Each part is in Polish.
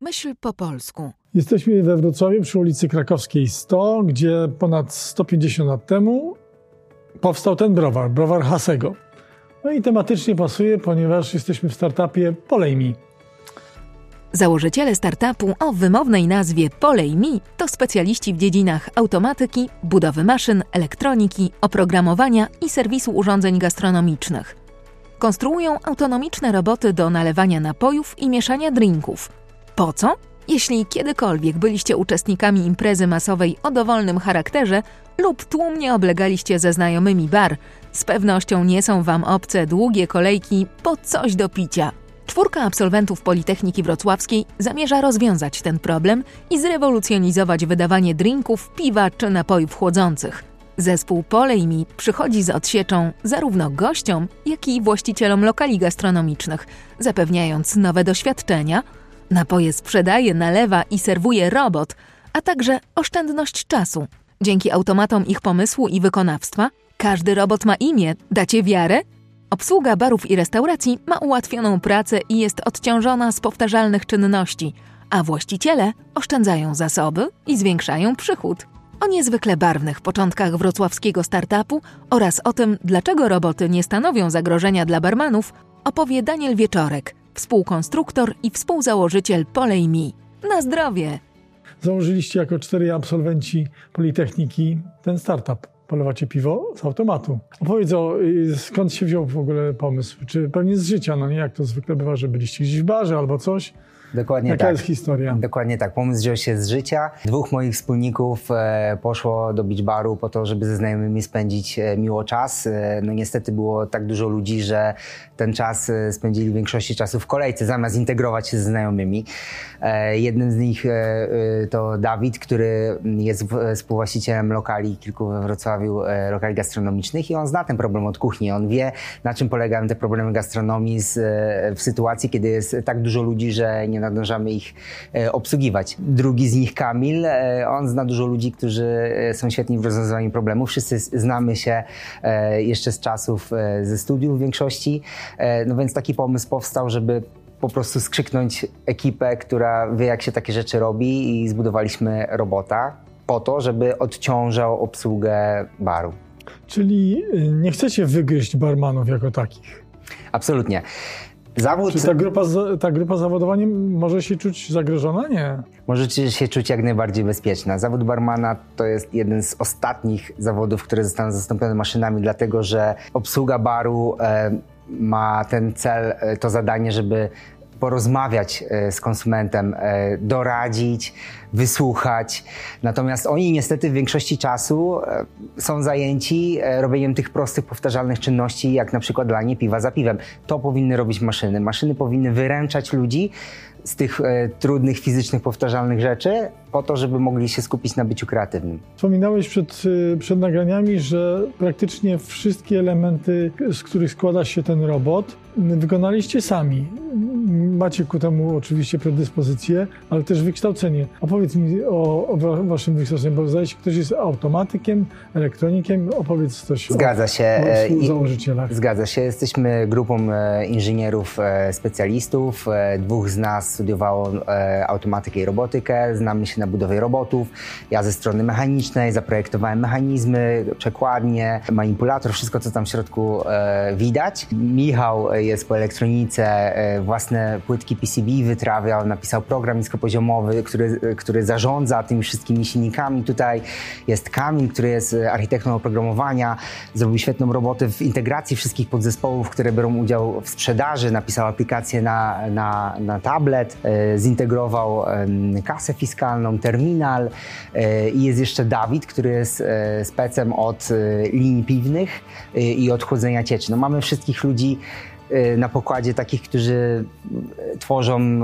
Myśl po polsku. Jesteśmy we Wrocławiu przy ulicy Krakowskiej 100, gdzie ponad 150 lat temu powstał ten browar, browar Hasego. No i tematycznie pasuje, ponieważ jesteśmy w startupie Polejmi. Założyciele startupu o wymownej nazwie Polejmi to specjaliści w dziedzinach automatyki, budowy maszyn, elektroniki, oprogramowania i serwisu urządzeń gastronomicznych. Konstruują autonomiczne roboty do nalewania napojów i mieszania drinków. Po co? Jeśli kiedykolwiek byliście uczestnikami imprezy masowej o dowolnym charakterze lub tłumnie oblegaliście ze znajomymi bar, z pewnością nie są Wam obce długie kolejki po coś do picia. Czwórka absolwentów Politechniki Wrocławskiej zamierza rozwiązać ten problem i zrewolucjonizować wydawanie drinków, piwa czy napojów chłodzących. Zespół Polejmi przychodzi z odsieczą zarówno gościom, jak i właścicielom lokali gastronomicznych, zapewniając nowe doświadczenia. Napoje sprzedaje, nalewa i serwuje robot, a także oszczędność czasu. Dzięki automatom ich pomysłu i wykonawstwa, każdy robot ma imię, dacie wiarę? Obsługa barów i restauracji ma ułatwioną pracę i jest odciążona z powtarzalnych czynności, a właściciele oszczędzają zasoby i zwiększają przychód. O niezwykle barwnych początkach wrocławskiego startupu oraz o tym, dlaczego roboty nie stanowią zagrożenia dla barmanów, opowie Daniel Wieczorek, współkonstruktor i współzałożyciel Polej Na zdrowie! Założyliście jako cztery absolwenci Politechniki ten startup. Polewacie piwo z automatu. Opowiedz o, y, skąd się wziął w ogóle pomysł? Czy pewnie z życia, no nie jak to zwykle bywa, że byliście gdzieś w barze albo coś? Dokładnie Jaka tak. jest historia? Dokładnie tak. Pomysł wziął się z życia. Dwóch moich wspólników e, poszło do beach baru po to, żeby ze znajomymi spędzić e, miło czas. E, no niestety było tak dużo ludzi, że ten czas spędzili w większości czasu w kolejce, zamiast integrować się ze znajomymi. Jednym z nich to Dawid, który jest współwłaścicielem lokali, kilku we Wrocławiu, lokali gastronomicznych i on zna ten problem od kuchni. On wie, na czym polegają te problemy gastronomii z, w sytuacji, kiedy jest tak dużo ludzi, że nie nadążamy ich e, obsługiwać. Drugi z nich, Kamil, e, on zna dużo ludzi, którzy e, są świetni w rozwiązywaniu problemów. Wszyscy znamy się jeszcze z czasów ze studiów w większości. No więc taki pomysł powstał, żeby po prostu skrzyknąć ekipę, która wie, jak się takie rzeczy robi i zbudowaliśmy robota po to, żeby odciążał obsługę baru. Czyli nie chcecie wygryźć barmanów jako takich. Absolutnie. Zawód Czy ta grupa, ta grupa zawodowa nie może się czuć zagrożona? Nie. możecie się czuć jak najbardziej bezpieczna. Zawód barmana to jest jeden z ostatnich zawodów, które zostaną zastąpione maszynami, dlatego że obsługa baru e, ma ten cel, e, to zadanie, żeby porozmawiać e, z konsumentem, e, doradzić, wysłuchać. Natomiast oni niestety w większości czasu e, są zajęci robieniem tych prostych, powtarzalnych czynności, jak na przykład lanie piwa za piwem. To powinny robić maszyny. Maszyny powinny wyręczać ludzi z tych trudnych, fizycznych, powtarzalnych rzeczy, po to, żeby mogli się skupić na byciu kreatywnym. Wspominałeś przed, y, przed nagraniami, że praktycznie wszystkie elementy, z których składa się ten robot, wykonaliście sami. Macie ku temu oczywiście predyspozycje, ale też wykształcenie. Opowiedz mi o, o wa- waszym wykształceniu, bo zdaje się, ktoś jest automatykiem, elektronikiem. Opowiedz coś Zgadza się. o, o e, współzałożycielach. Zgadza się. Jesteśmy grupą e, inżynierów, e, specjalistów. Dwóch z nas studiowało automatykę i robotykę. Znamy się na budowie robotów. Ja ze strony mechanicznej zaprojektowałem mechanizmy, przekładnie, manipulator, wszystko co tam w środku e, widać. Michał e, jest po elektronice, e, własne płytki PCB wytrawiał, napisał program niskopoziomowy, który, który zarządza tymi wszystkimi silnikami. Tutaj jest Kamil, który jest e, architektą oprogramowania, zrobił świetną robotę w integracji wszystkich podzespołów, które biorą udział w sprzedaży, napisał aplikację na, na, na tablet, e, zintegrował kasę fiskalną, terminal e, i jest jeszcze Dawid, który jest e, specem od e, linii piwnych i od chłodzenia cieczy. No, mamy wszystkich ludzi na pokładzie takich, którzy tworzą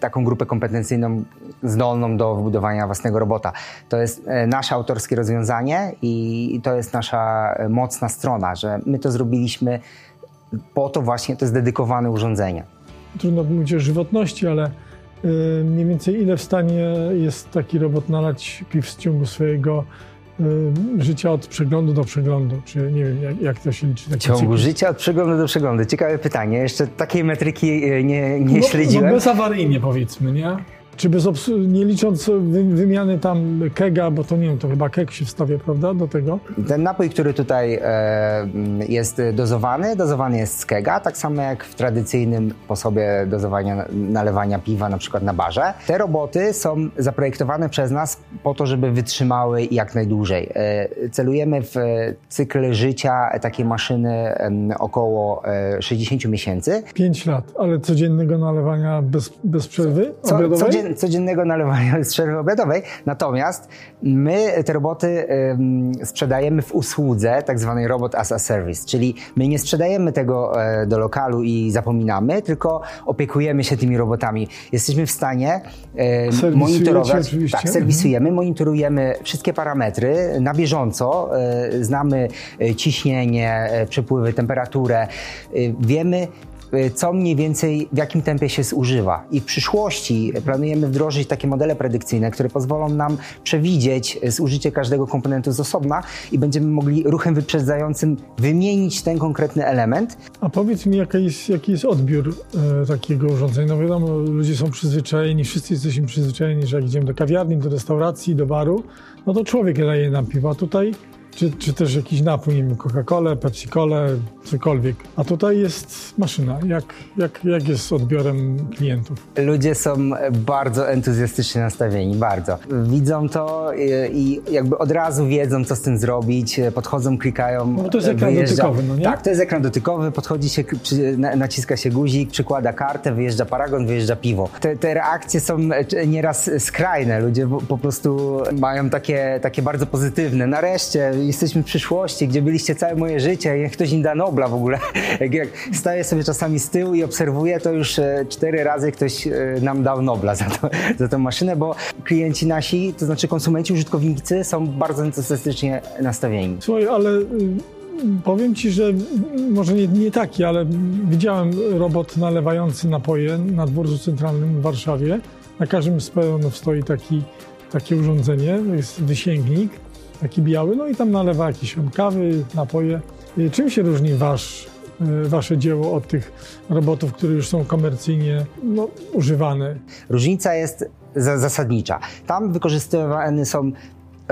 taką grupę kompetencyjną zdolną do wbudowania własnego robota. To jest nasze autorskie rozwiązanie i to jest nasza mocna strona, że my to zrobiliśmy po to właśnie, to jest dedykowane urządzenie. Trudno mówić o żywotności, ale mniej więcej ile w stanie jest taki robot nalać piw w ciągu swojego y, życia od przeglądu do przeglądu, czy nie wiem, jak, jak to się liczy. Taki ciągu cykl. życia od przeglądu do przeglądu. Ciekawe pytanie. Jeszcze takiej metryki y, nie, nie no, śledziłem. No bezawaryjnie powiedzmy, nie? Czy bez nie licząc wymiany tam kega, bo to nie wiem, to chyba keg się wstawia, prawda, do tego? Ten napój, który tutaj e, jest dozowany, dozowany jest z kega, tak samo jak w tradycyjnym sposobie dozowania, nalewania piwa, na przykład na barze. Te roboty są zaprojektowane przez nas po to, żeby wytrzymały jak najdłużej. E, celujemy w cykl życia takiej maszyny e, około 60 miesięcy. 5 lat, ale codziennego nalewania bez, bez przerwy? Co, codziennego nalewania z przerwy obiadowej. Natomiast my te roboty sprzedajemy w usłudze, tak zwanej robot as a service, czyli my nie sprzedajemy tego e, do lokalu i zapominamy, tylko opiekujemy się tymi robotami. Jesteśmy w stanie monitorować, oczywiście. tak, serwisujemy, monitorujemy wszystkie parametry na bieżąco, e, znamy e, ciśnienie, przepływy, temperaturę, wiemy co mniej więcej, w jakim tempie się zużywa. I w przyszłości planujemy wdrożyć takie modele predykcyjne, które pozwolą nam przewidzieć zużycie każdego komponentu z osobna i będziemy mogli ruchem wyprzedzającym wymienić ten konkretny element. A powiedz mi, jaki jest, jaki jest odbiór e, takiego urządzenia? No wiadomo, ludzie są przyzwyczajeni, wszyscy jesteśmy przyzwyczajeni, że jak idziemy do kawiarni, do restauracji, do baru, no to człowiek daje nam piwa. Tutaj czy, czy też jakiś napój, nie wiem, Coca-Colę, Pepsi-Colę, cokolwiek. A tutaj jest maszyna. Jak, jak, jak jest z odbiorem klientów? Ludzie są bardzo entuzjastycznie nastawieni, bardzo. Widzą to i, jakby od razu wiedzą, co z tym zrobić, podchodzą, klikają. No to jest ekran wyjeżdża. dotykowy, no nie? Tak, to jest ekran dotykowy, podchodzi się, naciska się guzik, przykłada kartę, wyjeżdża paragon, wyjeżdża piwo. Te, te reakcje są nieraz skrajne. Ludzie po, po prostu mają takie, takie bardzo pozytywne. Nareszcie jesteśmy w przyszłości, gdzie byliście całe moje życie, jak ktoś im da Nobla w ogóle. Jak, staję sobie czasami z tyłu i obserwuję, to już e, cztery razy ktoś e, nam dał Nobla za, to, za tę maszynę, bo klienci nasi, to znaczy konsumenci, użytkownicy są bardzo entuzjastycznie nastawieni. Słuchaj, ale y, powiem Ci, że może nie, nie taki, ale widziałem robot nalewający napoje na dworcu centralnym w Warszawie. Na każdym z peronów stoi taki, takie urządzenie, jest wysięgnik taki biały, no i tam nalewa jakieś kawy, napoje. Czym się różni wasz, e, wasze dzieło od tych robotów, które już są komercyjnie no, używane? Różnica jest zasadnicza. Tam wykorzystywane są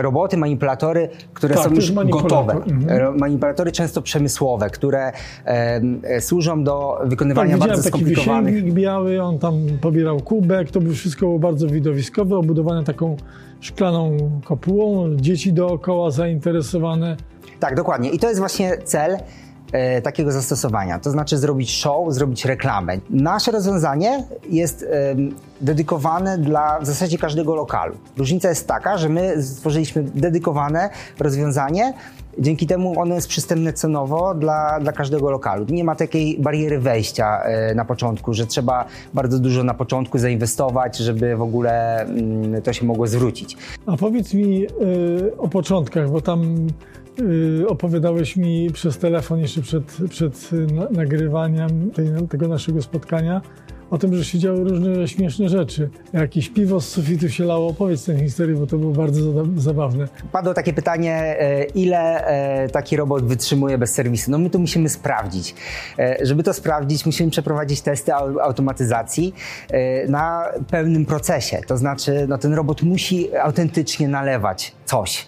roboty, manipulatory, które tak, są już gotowe. Mhm. Manipulatory często przemysłowe, które e, służą do wykonywania tak, bardzo skomplikowanych... taki biały, on tam pobierał kubek, to by wszystko było bardzo widowiskowe, obudowane taką szklaną kopułą, dzieci dookoła zainteresowane. Tak, dokładnie. I to jest właśnie cel e, takiego zastosowania, to znaczy zrobić show, zrobić reklamę. Nasze rozwiązanie jest e, dedykowane dla w zasadzie każdego lokalu. Różnica jest taka, że my stworzyliśmy dedykowane rozwiązanie, Dzięki temu ono jest przystępne cenowo dla, dla każdego lokalu. Nie ma takiej bariery wejścia e, na początku, że trzeba bardzo dużo na początku zainwestować, żeby w ogóle mm, to się mogło zwrócić. A powiedz mi y, o początkach, bo tam opowiadałeś mi przez telefon jeszcze przed, przed nagrywaniem tej, tego naszego spotkania o tym, że się działy różne śmieszne rzeczy. Jakieś piwo z sufitu się lało. Opowiedz tę historię, bo to było bardzo zabawne. Padło takie pytanie, e, ile e, taki robot wytrzymuje bez serwisu? No my to musimy sprawdzić. E, żeby to sprawdzić, musimy przeprowadzić testy automatyzacji na pełnym procesie. To znaczy, no ten robot musi autentycznie nalewać coś.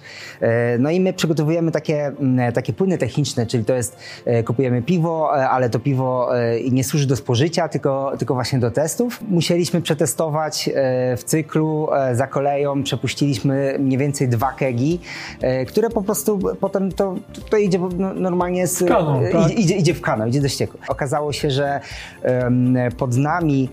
No i my przygotowujemy takie, takie płyny techniczne, czyli to jest, kupujemy piwo, ale to piwo nie służy do spożycia, tylko, tylko właśnie do testów. Musieliśmy przetestować e, w cyklu e, za koleją, przepuściliśmy mniej więcej dwa kegi, e, które po prostu potem to, to idzie no, normalnie z, kaną, tak? idzie, idzie w kanał, idzie do ścieku. Okazało się, że pod nami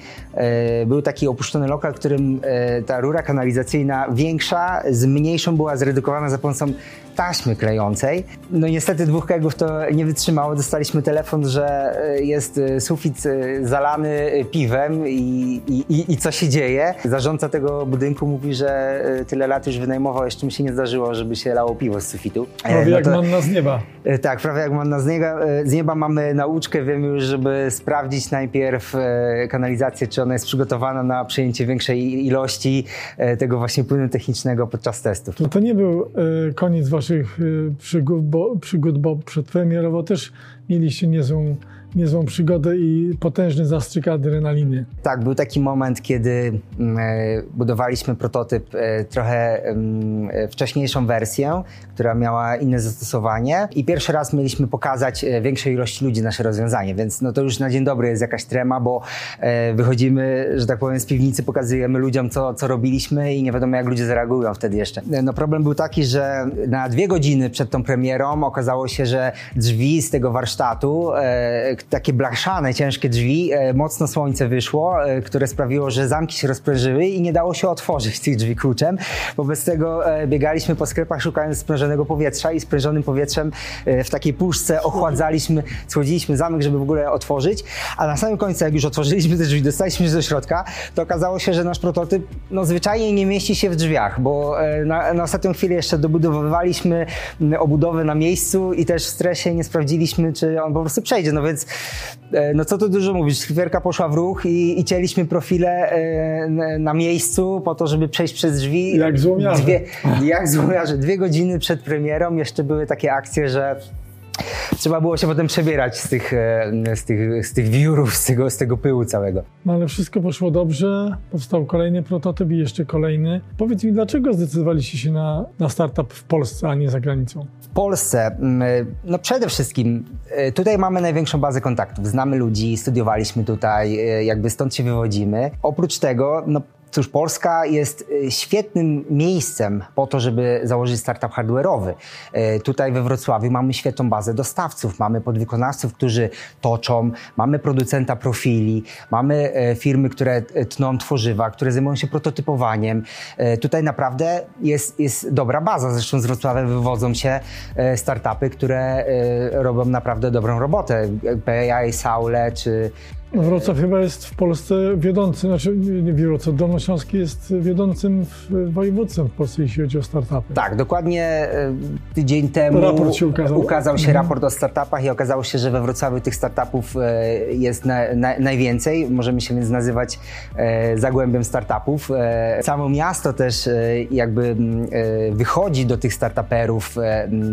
był taki opuszczony lokal, w którym ta rura kanalizacyjna większa z mniejszą była zredukowana za pomocą taśmy klejącej. No niestety dwóch kegów to nie wytrzymało. Dostaliśmy telefon, że y, jest y, sufit y, zalany piwem i, i, i co się dzieje. Zarządca tego budynku mówi, że tyle lat już wynajmował, jeszcze mi się nie zdarzyło, żeby się lało piwo z sufitu. Prawie no jak to, manna z nieba. Tak, prawie jak manna z nieba. Z nieba mamy nauczkę, wiemy już, żeby sprawdzić najpierw kanalizację, czy ona jest przygotowana na przyjęcie większej ilości tego właśnie płynu technicznego podczas testów. To, to nie był koniec waszych przygód, bo, przygód, bo przedpremierowo też mieliście niezłą niezłą przygodę i potężny zastrzyk adrenaliny. Tak, był taki moment, kiedy mm, e, budowaliśmy prototyp e, trochę mm, e, wcześniejszą wersję, która miała inne zastosowanie i pierwszy raz mieliśmy pokazać większej ilości ludzi nasze rozwiązanie, więc no to już na dzień dobry jest jakaś trema, bo wychodzimy, że tak powiem, z piwnicy, pokazujemy ludziom, co, co robiliśmy i nie wiadomo, jak ludzie zareagują wtedy jeszcze. No problem był taki, że na dwie godziny przed tą premierą okazało się, że drzwi z tego warsztatu, takie blaszane, ciężkie drzwi, e, mocno słońce wyszło, e, które sprawiło, że zamki się rozprężyły i nie dało się otworzyć tych drzwi kluczem. Wobec tego e, biegaliśmy po sklepach szukając sprężonego powietrza i sprężonym powietrzem w takiej puszce ochładzaliśmy, schłodziliśmy zamek, żeby w ogóle otworzyć, a na samym końcu, jak już otworzyliśmy te drzwi, dostaliśmy się do środka, to okazało się, że nasz prototyp no, zwyczajnie nie mieści się w drzwiach, bo na, na ostatnią chwilę jeszcze dobudowywaliśmy obudowę na miejscu i też w stresie nie sprawdziliśmy, czy on po prostu przejdzie, no więc no co tu dużo mówić, szlifierka poszła w ruch i, i cięliśmy profile e, na miejscu po to, żeby przejść przez drzwi. Jak złomiarze. Dwie, jak złomiarze. Dwie godziny przed premierą jeszcze były takie akcje, że trzeba było się potem przebierać z tych, e, z tych, z tych wiórów, z tego, z tego pyłu całego. No ale wszystko poszło dobrze, powstał kolejny prototyp i jeszcze kolejny. Powiedz mi, dlaczego zdecydowaliście się na, na startup w Polsce, a nie za granicą? W Polsce, mm, no przede wszystkim e, tutaj mamy największą bazę kontaktów. Znamy ludzi, studiowaliśmy tutaj, e, jakby stąd się wywodzimy. Oprócz tego, no Cóż, Polska jest y, świetnym miejscem po to, żeby założyć startup hardware'owy. Y, tutaj we Wrocławiu mamy świetną bazę dostawców, mamy podwykonawców, którzy toczą, mamy producenta profili, mamy y, firmy, które tną tworzywa, które zajmują się prototypowaniem. Tutaj naprawdę jest, jest dobra baza. Zresztą z Wrocławia wywodzą się startupy, które robią naprawdę dobrą robotę. PAI, Saule czy Wrocław chyba jest w Polsce wiodący, znaczy nie Wrocław, Dolnośląski jest wiodącym województwem w Polsce, jeśli chodzi o startupy. Tak, dokładnie e, tydzień temu raport się ukazał. ukazał się mhm. raport o startupach i okazało się, że we Wrocławiu tych startupów e, jest na, na, najwięcej. Możemy się więc nazywać e, zagłębiem startupów. Samo miasto też jakby wychodzi do tych startuperów.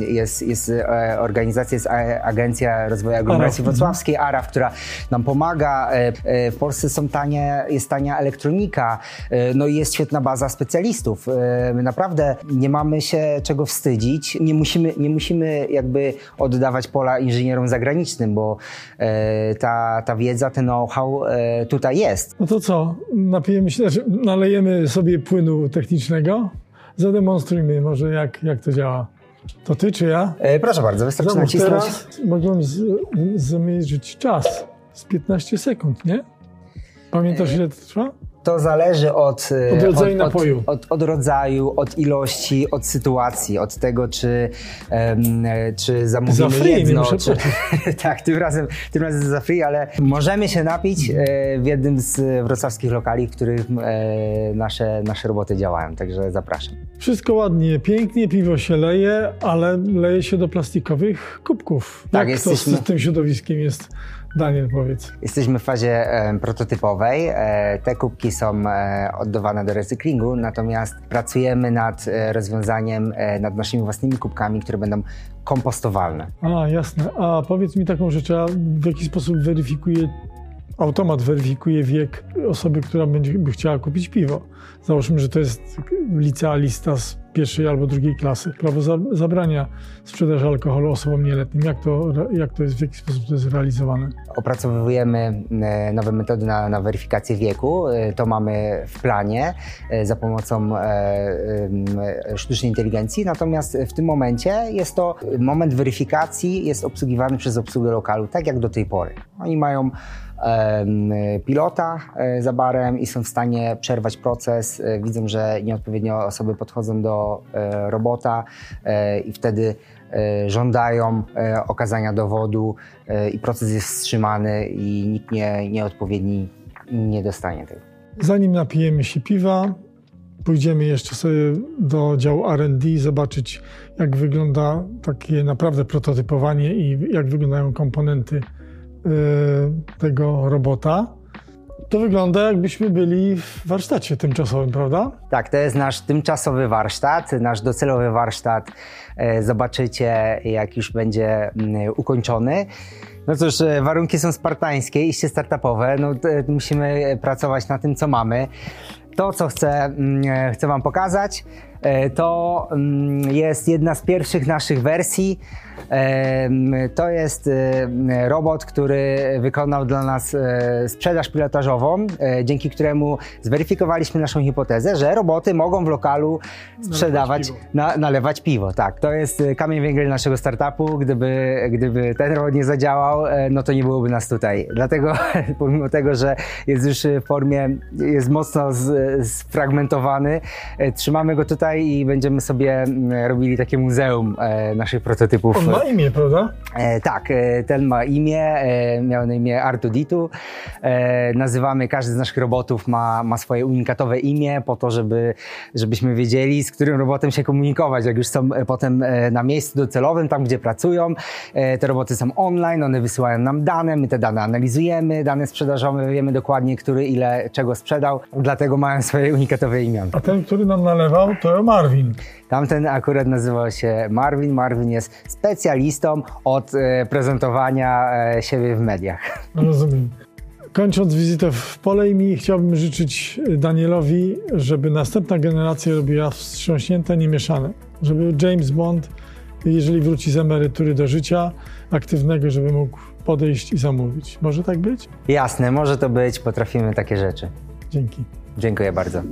Jest, jest organizacja, jest Agencja Rozwoju Aglomeracji mhm. Wrocławskiej, ARAF, która nam pomaga E, e, w Polsce są tanie, jest tania elektronika, e, no i jest świetna baza specjalistów. My naprawdę nie mamy się czego wstydzić, nie musimy, nie musimy jakby oddawać pola inżynierom zagranicznym, bo ta, ta wiedza, ten know-how tutaj jest. No to co, napijemy się, znaczy nalejemy sobie płynu technicznego, zademonstrujmy może jak, jak to działa. To ty czy ja? E, proszę bardzo, wystarczy nacisnąć. Teraz mogłem zamierzyć czas z 15 sekund, nie? Pamiętasz, ile to trwa? To zależy od, e, od rodzaju od, napoju. Od, od, od, rodzaju, od ilości, od sytuacji, od tego, czy, um, czy zamówimy za free, jedno. Czy, tak, tym razem, tym razem za free, ale możemy się napić e, w jednym z wrocławskich lokali, w których e, nasze, nasze roboty działają, także zapraszam. Wszystko ładnie, pięknie, piwo się leje, ale leje się do plastikowych kubków. Tak, Jak jesteśmy... to z tym środowiskiem jest? Daniel, powiedz. Jesteśmy w fazie e, prototypowej. E, te kubki są e, oddawane do recyklingu, natomiast pracujemy nad e, rozwiązaniem, e, nad naszymi własnymi kubkami, które będą kompostowalne. A, jasne. A powiedz mi taką rzecz, a w jaki sposób weryfikuje, automat weryfikuje wiek osoby, która będzie, by chciała kupić piwo? Załóżmy, że to jest licealista z pierwszej albo drugiej klasy. Prawo zabrania sprzedaży alkoholu osobom nieletnim. Jak to, jak to jest, w jaki sposób to jest realizowane? Opracowujemy e, nowe metody na, na weryfikację wieku. E, to mamy w planie e, za pomocą sztucznej inteligencji. Natomiast w tym momencie jest to moment weryfikacji, jest obsługiwany przez obsługę lokalu, tak jak do tej pory. Oni mają pilota za barem i są w stanie przerwać proces. Widzą, że nieodpowiednio osoby podchodzą do e, robota e, i wtedy e, żądają e, okazania dowodu e, i proces jest wstrzymany i nikt nie, nieodpowiedni nie dostanie tego. Zanim napijemy się piwa, pójdziemy jeszcze sobie do działu R&D, zobaczyć jak wygląda takie naprawdę prototypowanie i jak wyglądają komponenty tego robota. To wygląda jakbyśmy byli w warsztacie tymczasowym, prawda? Tak, to jest nasz tymczasowy warsztat, nasz docelowy warsztat. e, Zobaczycie, jak już będzie mm, ukończony. No cóż, e, warunki są spartańskie, iście startupowe. No, musimy pracować na tym, co mamy. To, co chcę, mm, e, chcę Wam pokazać, e, to mm, jest jedna z pierwszych naszych wersji. Em, To jest e, robot, który wykonał dla nas e, sprzedaż pilotażową, e, dzięki któremu zweryfikowaliśmy naszą hipotezę, że roboty mogą w lokalu sprzedawać, piwo. na, nalewać piwo. Tak, to jest e, kamień węgiel naszego startupu. Gdyby, gdyby ten robot nie zadziałał, e, no to nie byłoby nas tutaj. Dlatego, pomimo tego, że jest już w formie, jest mocno sfragmentowany, e, trzymamy go tutaj i będziemy sobie mm, robili takie muzeum e, naszych prototypów. On ma imię, prawda? E, tak, e, ten ma imię, miał na imię Artuditu. Nazywamy, każdy z naszych robotów ma, ma swoje unikatowe imię po to, żeby, żebyśmy wiedzieli, z którym robotem się komunikować. Jak już są potem na miejscu docelowym, tam gdzie pracują, te roboty są online, one wysyłają nam dane, my te dane analizujemy, dane sprzedażowe, wiemy dokładnie, który ile czego sprzedał, dlatego mają swoje unikatowe imiona. A ten, który nam nalewał, to Marvin. Tamten akurat nazywał się Marvin. Marvin jest specjalistą od e, prezentowania e, siebie w mediach. Rozumiem. Kończąc wizytę w Polejmi, chciałbym życzyć Danielowi, żeby następna generacja robiła wstrząśnięte, niemieszane. Żeby James Bond, jeżeli wróci z emerytury do życia aktywnego, żeby mógł podejść i zamówić. Może tak być? Jasne, może to być, potrafimy takie rzeczy. Dzięki. Dziękuję bardzo.